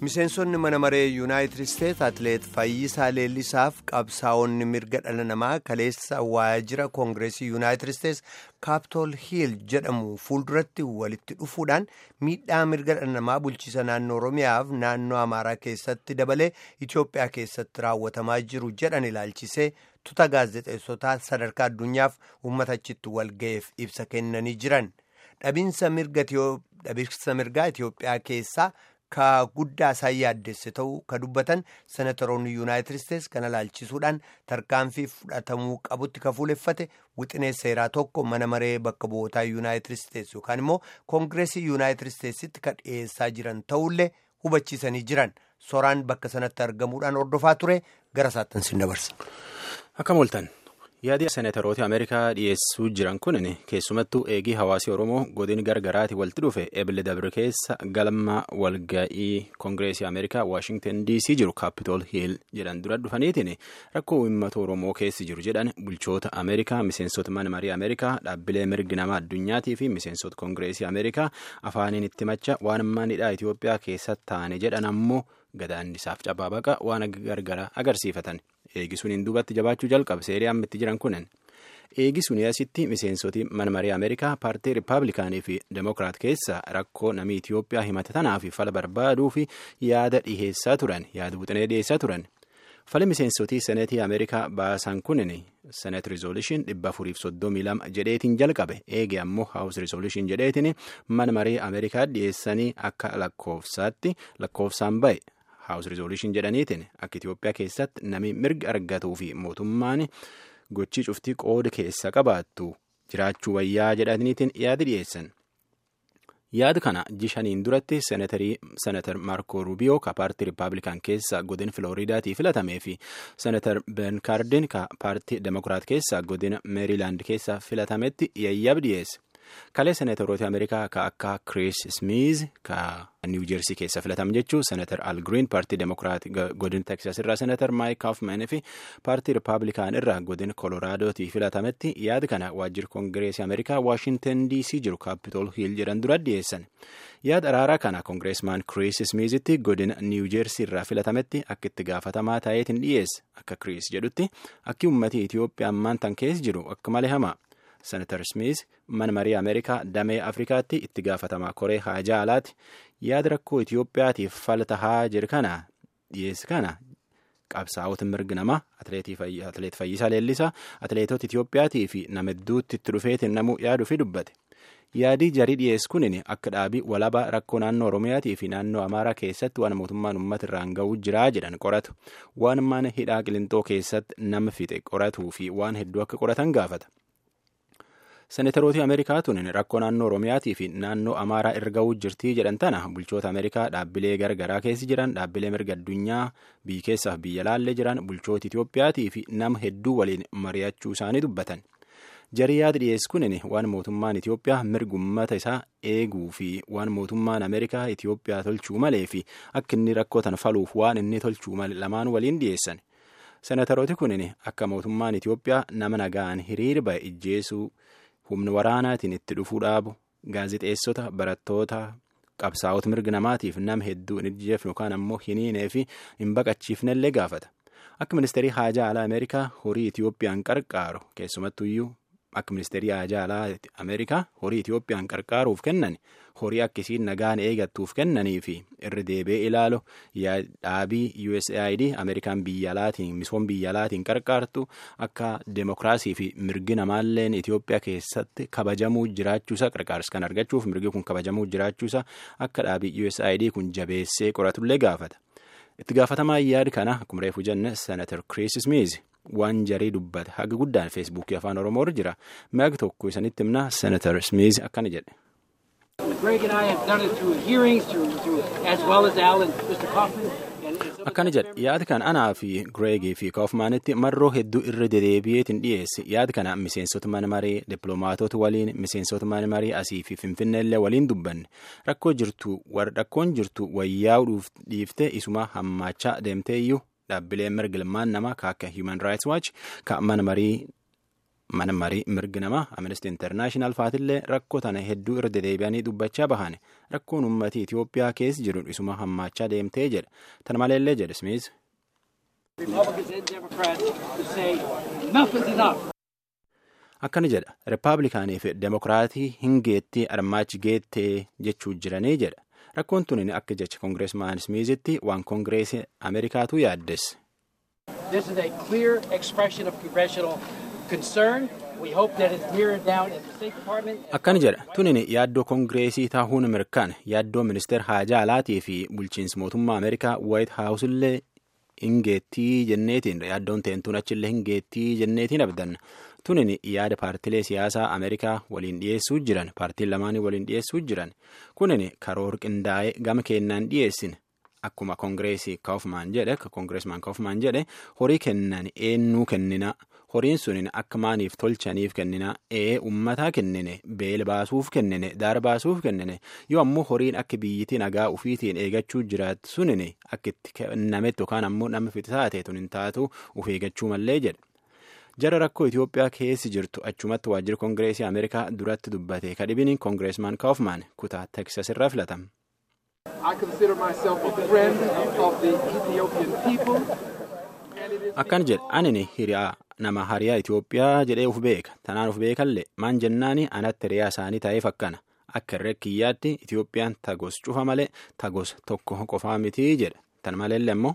miseensonni mana maree yuunaayitid isteetsi atileet fayyisaa leellisaaf qabsaa'onni mirga dhala namaa kaleessa waajjira koongireesii yuunaayitid isteetsi kaapitool hiil jedhamu fuulduratti walitti dhufuudhaan miidhaa mirga dhala namaa bulchiisa naannoo oromiyaaf naannoo amaaraa keessatti dabalee itiyoophiyaa keessatti raawwatamaa jiru jedhan ilaalchisee tuta gaazexeessotaa sadarkaa addunyaaf uummata achitti walga'eef ibsa kennanii jiran dhabiinsa mirgaa itiyoophiyaa keessaa. Ka guddaa isaan yaaddesse ta'uu ka dubbatan senatoroonni yuunaayitid isteetsi kana ilaalchisuudhaan tarkaanfii fudhatamuu qabutti ka fuuleffate wixinee seeraa tokko mana maree bakka bu'ootaa yuunaayitid isteetsi yookaan immoo koongireesii yuunaayitid isteetsitti ka dhiyeessaa jiran ta'ullee hubachiisanii jiran soraan bakka sanatti argamuudhaan hordofaa ture gara isaatti dabarsa. Akka mooltan yaadi seenataroota Ameerikaa dhiyeessuu jiran kun keessumattuu eegii hawaasii Oromoo godin gargaraati walitti dhufe ebile dabre keessa galma walga'ii koongireesii Ameerikaa Waashingtan DC jiru kaapitool hiil jedhan dura dhufaniitiin rakkoo uummata Oromoo keessi jiru jedhan bulchoota Ameerikaa miseensota mana marii Ameerikaa dhaabbilee mirgi namaa addunyaatii fi miseensota koongireesii Ameerikaa afaaniin itti macha waan manidhaa Itoophiyaa keessatti taane jedhan ammoo gadaannisaaf cabaa baqa waan gargaraa agarsiifatan. Eegisuun duubatti jabaachuu jalqabe seerii amma itti jiran kunin eegisuun asitti miseensoti mana marii ameerikaa paartii riippaabilikaanii fi demokiraat keessa rakkoo namii itiyoophiyaa himate tanaaf fala barbaaduu fi yaada dhiheessaa turan yaada buxinee dhiheessaa turan. Fala miseensotii seneetii ameerikaa baasan kunin senet rizooluushin dhibba afuriif soddomii lama jedheetiin jalqabe. Eege ammoo haawus rizooluushin jedheetiin mana marii ameerikaa dhiheessanii akka lakkoofsaatti lakkoofsaan ba'e. Haawus rizooluushin jedhaniitiin akka Itoophiyaa keessatti namni mirga argatuu fi mootummaan gochii cuftii qooda keessa qabaattu jiraachuu wayyaa jedhaniitiin yaada dhiyeessan. yaada kana jishaniin duratti seenatar maarko ruubiyoo ka paartii riippaabilikaan keessa godina filooriidaatii filatamee fi seenatar ben kaardin ka paartii demokiraat keessa godina meeriilaand keessa filatametti yayyab dhiyeesse. Kalee seenataroota ameerikaa ka akka kiriis smiiz ka niiw jeersii keessa filatame jechuun seenatar al giriin paartii demokiraat godina teksas irraa seenatar maayik kaafman fi paartii riippaabilikaan irraa godina koloraadooti filatametti yaada kana waajjira koongireesii ameerikaa waashintan dc jiru kaapitool hiil jedhan dura dhiyeessan yaada araaraa kana koongireesmaan kiriis smiizitti godina niiw jeersii irraa filatametti akka itti gaafatamaa ta'eetiin dhiyeesse akka kiriis jedhutti akki uummatii itiyoophiyaa ammaan tan keessa jiru akka malee hamaa. Senatar smiis mana marii ameerikaa damee afrikaatti itti gaafatamaa koree haajaa alaati yaada rakkoo itiyoophiyaatiif falta haa jiru kana dhiyeessi kana qabsaa'ota mirga namaa atileet fayyisaa leellisaa atileetota itiyoophiyaatii fi nama hedduutti itti dhufeetiin namuu yaaduu fi dubbate. Yaadii jarii dhiyeessi kunin akka dhaabii walabaa rakkoo naannoo oromiyaatii fi naannoo amaaraa keessatti waan mootummaan uummata irraan ga'uu jiraa jedhan qoratu. Waan mana hidhaa qilintoo keessatti nama fixe qoratuu fi waan hedduu akka qoratan gaafata. Seenatarooti ameerikaa tun rakkoo naannoo oromiyaatii fi naannoo amaaraa erga jirtii jedhan tana bulchoota ameerikaa dhaabbilee garagaraa keessa jiran dhaabbilee mirga addunyaa biyya keessaaf biyya laallee jiran bulchoota itiyoophiyaatii fi nama hedduu waliin mari'achuu isaanii dubbatan jarii yaada dhiyeessi kunin waan mootummaan itiyoophiyaa mirga uummata isaa eeguu fi waan mootummaan ameerikaa itiyoophiyaa tolchuu malee fi akka inni rakkoo tan faluuf waan inni tolchuu malee lamaan waliin dhiyeessan seenatarooti kunin akka mootummaan itiyoophiyaa nama nagaan hiriira ba'e ijjeesuu. Humna waraanaatiin itti dhufuu dhaabu. Gaazexeessota barattoota qabsaa'ota mirga namaatiif nama hedduu hin ijjeefne yookaan ammoo hin hiinee fi hin baqachiifnellee gaafata. Akka ministeerii haajaa alaa ameerikaa horii itiyoophiyaan qarqaaru keessumattuyyuu akka ministeerii haajaa alaa ameerikaa horii itiyoophiyaan qarqaaruuf kennan horii akkasiin nagaan eegattuuf kennanii fi irra deebi'ee ilaalu dhaabii usaid ameerikaan biyya alaatiin misooma biyya alaatiin qarqaartu akka demokiraasii fi mirgi namaalleen itiyoophiyaa keessatti kabajamuu jiraachuusaa qarqaarsa kan argachuuf mirgi kun kabajamuu jiraachuusaa akka dhaabii usaid kun jabeessee qoratullee gaafata. Itti gaafatamaa yaada kana akkuma reefu jenne senatar kiriis smiiz waan jarii dubbate haga guddaan feesbuukii afaan oromoo irra jira. Mi'a tokko isanitti himna senatar smiiz akkana jedhe. akkana jedhe yaada kana anaa fi gireegii fi kaafmaanitti marroo hedduu irra dedeebi'eetiin dhiyeesse yaada kana miseensota mana marii dippiloomaatota waliin miseensota mana marii asii fi finfinneellee waliin dubbanne. Rakkoo jirtu rakkoon jirtu wayyaa'uu dhiifte isuma hammaachaa deemteeyyuu dhaabbileen mirga ilmaan namaa ka akka human rights watch ka mana marii mana marii mirgi namaa amnesty internaashinaal faatillee rakkoo tana hedduu irra dedeebi'anii dubbachaa bahan rakkoon uummatii Itoophiyaa keessa jiru isuma hammaachaa deemtee jedha tana maleellee jedhe Smith. akkana jedha rippaabilikaanii fi demokiraatii hin geettii armaachi geettee jechuu jiranii jedha rakkoon tun akka jecha koongireesmaan smiizitti waan koongireesii ameerikaatu yaaddes. Akkana jedha tunin yaaddoo koongireesii tahuun mirkaan yaaddoo ministeer haajaa alaatii fi bulchiinsa mootummaa ameerikaa waayit haawusillee hin geettii jenneetiin yaaddoon teentuun achillee hin geettii jenneetiin abdanna. tunin yaada paartilee siyaasaa ameerikaa waliin dhiyeessuu jiran paartiin lamaanii waliin dhiyeessuu jiran. Kunin karoor qindaa'ee gama kennaan dhiyeessin akkuma koongireesii kaufmaan jedhe horii kennan eenyuu kennina horiin sunin akka maaniif tolchaniif kennina ee ummataa kennine beela baasuuf kennine daara baasuuf kennine yoo ammoo horiin akka biyyittii nagaa ufiitiin eegachuu jiraatu sunin akka itti kennametti yookaan ammoo nama fitisaate tun hin taatu uf eegachuu mallee jedhe. jara rakkoo Itoophiyaa keessi jirtu achumatti waajjira koongireesii Ameerikaa duratti dubbate kadhibini koongireesmaan Kaufman kutaa Teksas irraa filatama. Akkan jedhe ani hiriyaa nama hariyaa Itoophiyaa jedhee uf beeka. Tanaan uf beekallee maan jennaani anatti hiriyaa isaanii ta'eef akkana. Akka irree kiyyaatti Itoophiyaan tagos cufa malee tagos tokko qofaa mitii jedha tan maleellee immoo.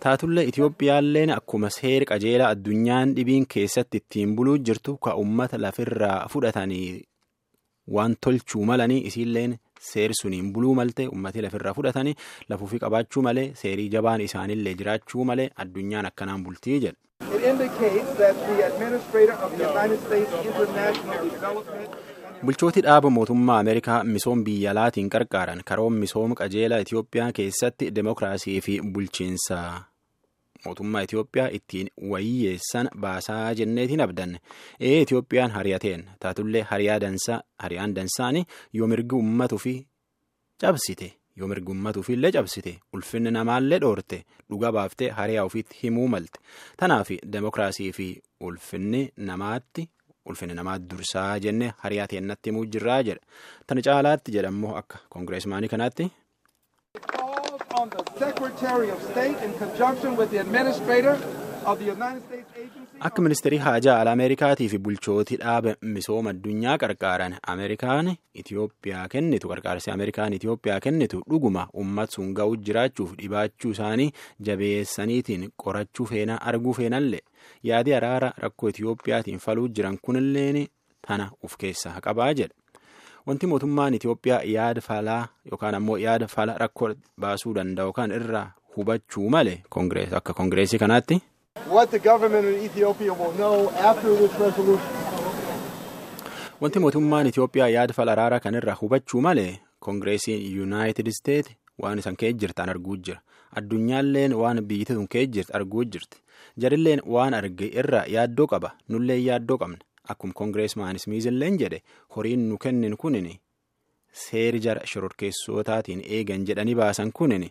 Taatullee Itoophiyaalleen akkuma seera qajeelaa addunyaan dhibiin keessatti ittiin buluu jirtu ka uummata lafirraa fudhatanii waan tolchuu malanii isiilleen seeri suniin buluu malte uummatni lafirraa fudhatanii lafuufi qabaachuu malee seerii jabaan isaanillee jiraachuu malee addunyaan akkanaan bultii jedha. Bulchooti dhaaba mootummaa Ameerikaa misooma biyya alaatiin qarqaaran karoon misooma qajeelaa Itoophiyaa keessatti demokiraasii fi bulchiinsa mootummaa Itoophiyaa ittiin wayyeessan baasaa jenneetiin abdanne. Ee Itoophiyaan hariyateen taatullee hariyaan dansaani yoo mirgi uummatuu fi cabsite yoo mirgi uummatuu fi illee cabsite ulfinni namaallee dhoorte dhuga baaftee hariyaa ofiitti himuu malte. Tanaaf demokiraasii fi ulfinni namaatti. ulfinni namaa dursaa jenne hariyaa teennatti himuu jirraa jedha tana caalaatti jedhammoo akka koongireesmaanii kanaatti. Akka ministeerii haajaa Ameerikaatii fi bulchootii dhaaba misooma addunyaa qarqaaran Ameerikaan Itoophiyaa kennitu qarqaarsi Ameerikaan Itoophiyaa kennitu dhuguma uummata sun ga'uu jiraachuuf dhibaachuu isaanii jabeessaniitiin qorachuu feenaa arguu feenallee yaadi araara rakkoo Itoophiyaatiin faluu jiran kunilleen tana of keessaa qabaa jedha. Wanti mootummaan Itoophiyaa yaada falaa yookaan ammoo yaada fala rakkoo baasuu danda'u kan irraa hubachuu malee akka koongireesii kanaatti. Wanti mootummaan Itoophiyaa yaada fala araaraa kan irraa hubachuu malee koongireesiin Yuunaayitid Isteet waan isan kee jirtan arguu jira. Addunyaalleen waan biyyi sun kee jirti arguu jirti. Jarilleen waan arge irraa yaaddoo qaba. Nullee yaaddoo qabna. Akkuma koongireesmaan Smiizilleen jedhe horiin nu kennin kunin seeri jara shororkeessotaatiin eegan jedhanii baasan kunin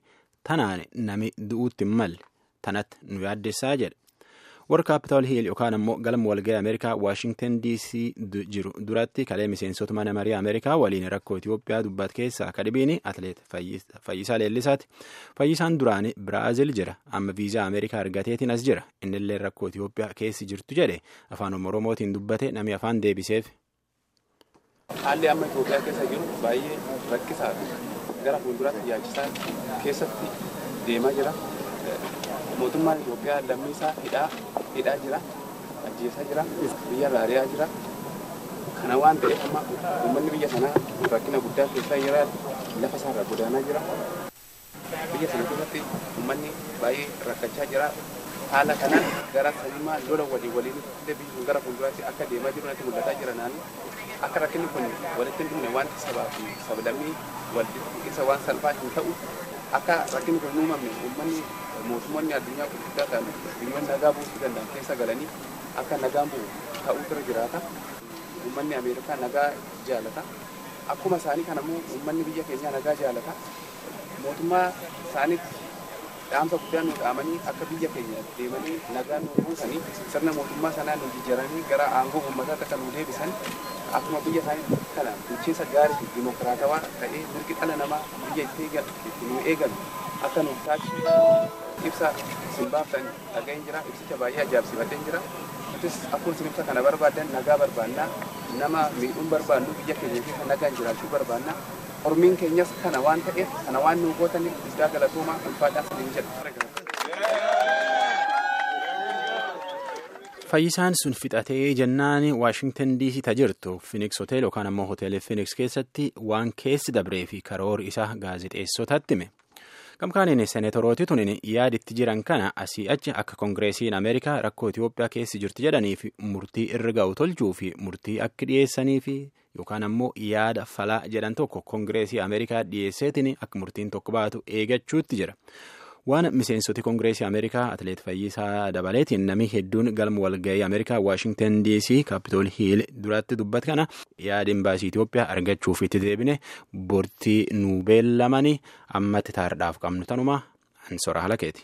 tanaan nami du'uutti hin malle tanatti nu yaaddessaa jedhe. Warra kaapitaal hiil yookaan ammoo galma walga'ii ameerikaa waashingtan dc jiru. Duratti kalee miseensota mana marii ameerikaa waliin rakkoo itiyoophiyaa dubbat keessaa kadhibiin atleet fayyisaa leellisaati fayyisaan duraanii biraazil jira. Amma viizaa ameerikaa argateetiin as jira. Innillee rakkoo itiyoophiyaa keessi jirtu jedhe afaan oromootiin dubbate. Namni afaan deebiseef. haalli amma itiyoophiyaa keessa jiru baay'ee rakkisaadha. Gara fuulduraatti yaachisaa keessatti deemaa jira. Mootummaan Itoophiyaa lammii isaa hidhaa hidhaa jira ajjeesaa jira biyya raariyaa jira. Kana waan ta'eef amma uummanni biyya sanaa rakkina guddaa keessaa jira lafa isaarraa godaanaa jira. Biyya sana keessatti uummanni baay'ee rakkachaa jira. Haala kanaan gara salimaa lola walii waliin sun gara fuulduraatti akka deemaa jiru natti mul'ataa jira naani akka rakkinni kun walitti hin dhumne wanti sabaa fi sablammii walitti isa waan salphaa hin ta'u akka rakkinni kun uumamne uummanni mootummoonni addunyaa gurguddaa ta'an biyyoonni nagaa buusuu danda'an keessa galanii akka nagaan bu'u ta'uu bira jiraata. Uummanni Ameerikaa nagaa jaalata. Akkuma isaanii kanammoo uummanni biyya keenyaa nagaa jaalata. Mootummaa isaaniitti dhaamsa guddaa nu dhaamanii akka biyya keenya deemanii nagaa nu buusanii sirna mootummaa sanaa nu jijjiiranii gara aangoo uummataatti akka nu deebisan akkuma biyya isaanii kana bulchiinsa gaarii dimokiraatawaa ta'ee mirgi dhala namaa biyya itti nu eegalu akka nu taasisu ibsa isin baaftan dhaga'een jira ibsicha baay'ee ajaa'ibsiifadheen jira. Nutis akkuma isin ibsa kana barbaadan nagaa barbaannaa nama miidhuun barbaannu biyya keenya keessa nagaan jiraachuu barbaannaa hormiin keenyas kana waan ta'eef kana waan nu gootaniif guddaa galatoomaa ulfaadhaa siniin jedha. Fayyisaan sun fixatee jennaan Waashingtan DC ta jirtu Phoenix Hotel yookaan ammoo Hoteelii Phoenix keessatti waan keessi dabree fi karoora isaa gaazexeessotatti hime. Gamkaaniin seenetorooti tunin yaaditti jiran kana asii achi akka Kongireesiin Ameerikaa rakkoo Itoophiyaa keessi jirti jedhaniif murtii irra ga'u tolchuu fi murtii akka dhiyeessanii fi yookaan ammoo yaada falaa jedhan tokko Kongireesii Ameerikaa dhiyeesseetiin akka murtiin tokko baatu eegachuutti jira. Waan miseensoti kongireesii ameerikaa atileet fayyisaa dabaleetiin namni hedduun galma walga'ii ameerikaa waashingtan dc kaapitool hiil duratti dubbate kana yaada imbaasii itiyoophiyaa argachuuf itti deebine bortii nu beellamanii ammatti taardhaaf qabnu tanuma ansora halakeeti.